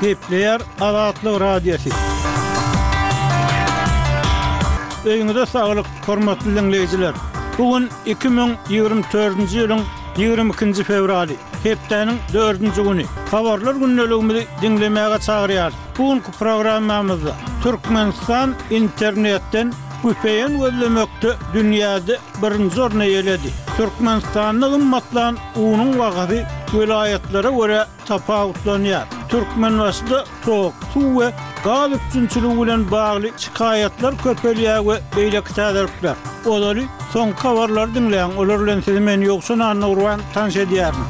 Gepleýär Azatlyk Radiosy. Öýüňize saglyk, hormatly diňleýjiler! Bu gün iki müň ýigrimi dördünji ýylyň ýigrimi ikinji fewraly, hepdäniň dördünji güni. Habarlar gündeligimizi diňlemäge çagyrýarys. Bu günki programmamyzda Türkmenistan internetden Küpeýan gözlemekde dünýäde birinji orny eýeledi. Türkmenistanda gymmatlan unuň bahasy welaýatlara görä tapawutlanýar. Türkmenbaşyda tok, suw we gaz üpjünçiligi bilen bagly şikaýatlar köpelýär we beýleki täzelikler. Ozaly soňky habarlary diňläň, olar bilen sizi men Ýowşan Annagurban tanyş edýärin.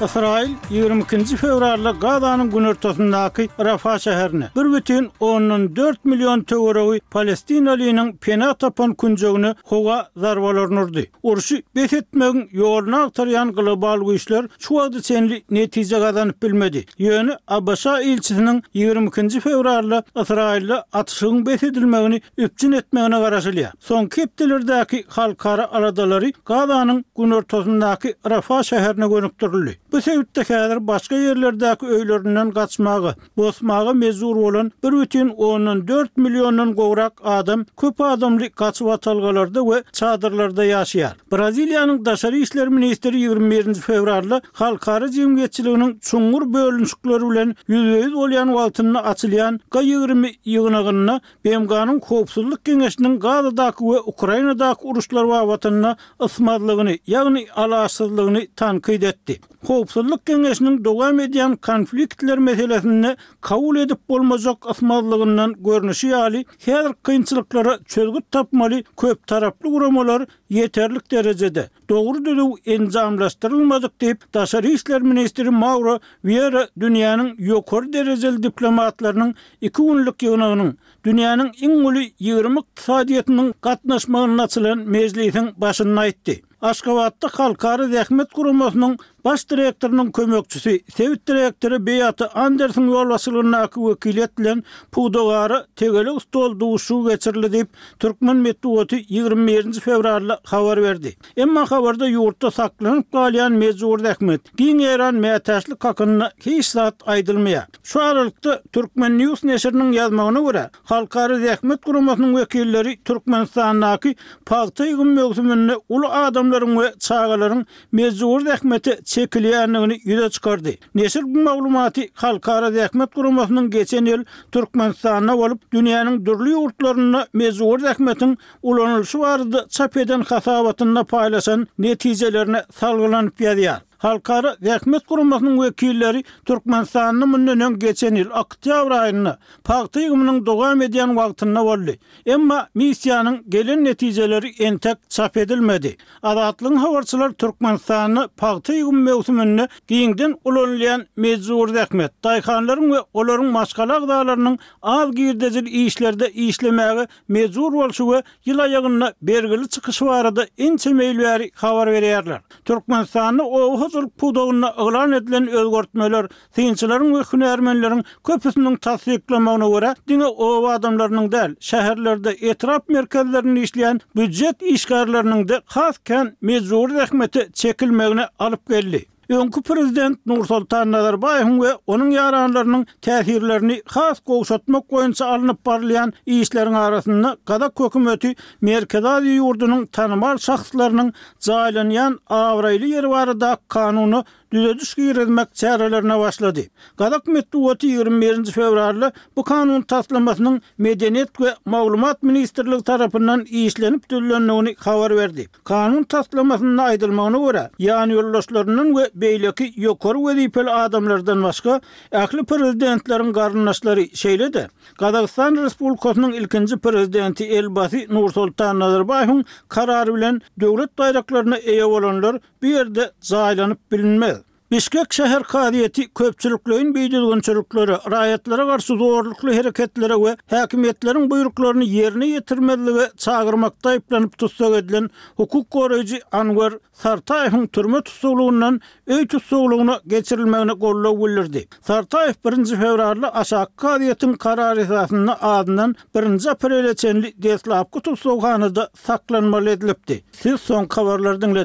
Ysraýyl Ýigrimi ikinji fewralda Gazanyň günortasyndaky Rafa şäherine bir bütin ondan dört million töweregi palestinalynyň pena tapan künjegine howa zarbalaryny urdy. Urşy bes etmegiň ýoluny agtarýan global güýçler şu wagta çenli netije gazanyp bilmedi. Ýöne ABŞ-a ilçisiniň ýigrimi ikinji fewralda Ysraýylda atyşygyň bes edilmegini üpjün etmegine garaşylýar. Soňky hepdelerdäki halkara aladalary Gazanyň günortasyndaky Rafah şäherine gönükdirildi. Bu sebitde häzir başga ýerlerdäki öýlerinden gaçmaga, bosmaga mejbur bolan bir bütin ondan dört milliondan gowrak adam köp adamly gaçybatalgalarda we çadyrlarda ýaşaýar. Braziliýanyň daşary işler ministri ýigrimi birinji fewralda halkara jemgyýetçiliginiň çuňňur bölünişikleri bilen ýüzbe-ýüz bolýan wagtynda açylýan G ýigrimi ýygnagynda BMG-niň Howpsuzlyk Geňeşiniň Gazadaky we Ukrainadaky uruşlar babatynda ysmazlygyny, ýagny alaçsyzlygyny tankyt etdi. Howpsuzlyk Geňeşiniň dowam edýän konfliktler meselesinde kabul edip bolmajak ysmazlygyndan görnüşi ýaly, häzirki kynçylyklara çözgüt tapmaly köptaraply guramalar ýeterlik derejede, dogry düzüw enjamlaşdyrylmadyk diýip, daşary işler ministri Mauro Wiera dünýäniň ýokary derejeli diplomatlarynyň iki günlük ýygnagynyň, dünýäniň iň uly ýigrimi ykdysadyýetiniň gatnaşmagynda açylan mejlisiň başynda aýtdy. Aşgabatda Halkara zähmet guramasynyň Baş direktorynyň kömekçisi, sebit direktory Beata Andersiň ýolbaşçylygyndaky wekiliýet bilen pudagara tegelek stol duşuşygy geçirildi diýip, türkmen metbugaty ýigrimi birinji fewralda habar berdi. Emma habarda ýurtda saklanyp galýan mejbury zähmet, giň ýaýran mätäçlik hakynda hiç zat aýdylmaýar. Şu aralykda, Turkmen. News neşiriniň ýazmagyna görä, Halkara zähmet guramasynyň wekilleri Türkmenistandaky pagta egim möwsüminde uly adamlaryň we çagalaryň mejbury zähmete çekilýändigini ýüze çykardy. Neşir bu maglumaty Halkara Zähmet Guramasynyň geçen ýyl Türkmenistanda bolup, dünýäniň dürli ýurtlarynda mejbury zähmetiň ulanylyşy barada çap eden hasabatynda paýlaşan netijelerine salgylanyp ýazýar. Halkara Zähmet Guramasynyň wekilleri Türkmenistanda mundan öň geçen ýyl oktýabr aýynda pagta ýygymynyň dowam edýän wagtynda boldy. Emma missiýanyň gelen netijeleri entek çap edilmedi. Azatlygyň habarçylary Türkmenistanda pagta egim möwsüminde giňden ulanylýan mejbury zähmet, daýhanlaryň we olaryň maşgala agzalarynyň az girdejili işlerde işlemäge mejbur bolşy we ýyl aýagynda bergili çykyşy barada ençeme ýyl bäri habar berýärler. Türkmenistanda oba hojalyk pudagynda yglan edilen özgertmeler Synçylaryň we hünärmenleriň köpüsiniň tassyklamagyna görä, diňe oba adamlarynyň däl, şäherlerde, etrap merkezlerinde işleýän býujet işgärleriniň-de has kän mejbury zähmete çekilmegine alyp geldi. Öňki prezident Nursoltan Nazarbaýewiň we onuň ýaranlarynyň täsirlerini has gowşatmak boýunça alnyp barylýan işleriň arasynda gazak hökümeti Merkezi Aziýa ýurdunyň tanymal şahslarynyň jaýlanýan abraýly ýeri barada kanuna düzediş girizmek çärelerine başlady. Gazak metbugaty ýigrimi birinji fewralda bu kanun taslamasynyň Medeniýet we maglumat ministrligi tarapyndan işlenip düzülendigini habar berdi. Kanun taslamasynda aýdylmagyna görä, ýanýoldaşlaryndan we beýleki ýokary wezipeli adamlardan başga, ähli prezidentleriň garyndaşlary, şeýle-de, Gazagystan Respublikasynyň ilkinji prezidenti elbasy Nursoltan Nazarbaýewiň karary bilen döwlet baýraklaryna eýe bolanlar bu ýerde jaýlanyp bilinmez. Bişkek şäher kazyýeti köpçülikleýin bidüzgünçiliklere, raýatlara garşy zorlukly hereketlere we häkimiýetleriň buýruklaryny ýerine ýetirmezlige çagyrmakda aýyplanyp tussag edilen hukuk goraýjy Anwer Sartaýewiň türme tussaglygyndan öý tussaglygyna geçirilmegine goldaw bildirdi. Sartaýew birinji fewralda aşaky kazyýetiň karary esasynda azyndan birinji aprele çenli deslapky tussaghanada saklanmaly edilipdi. Siz soňky habarlary diňlediňiz.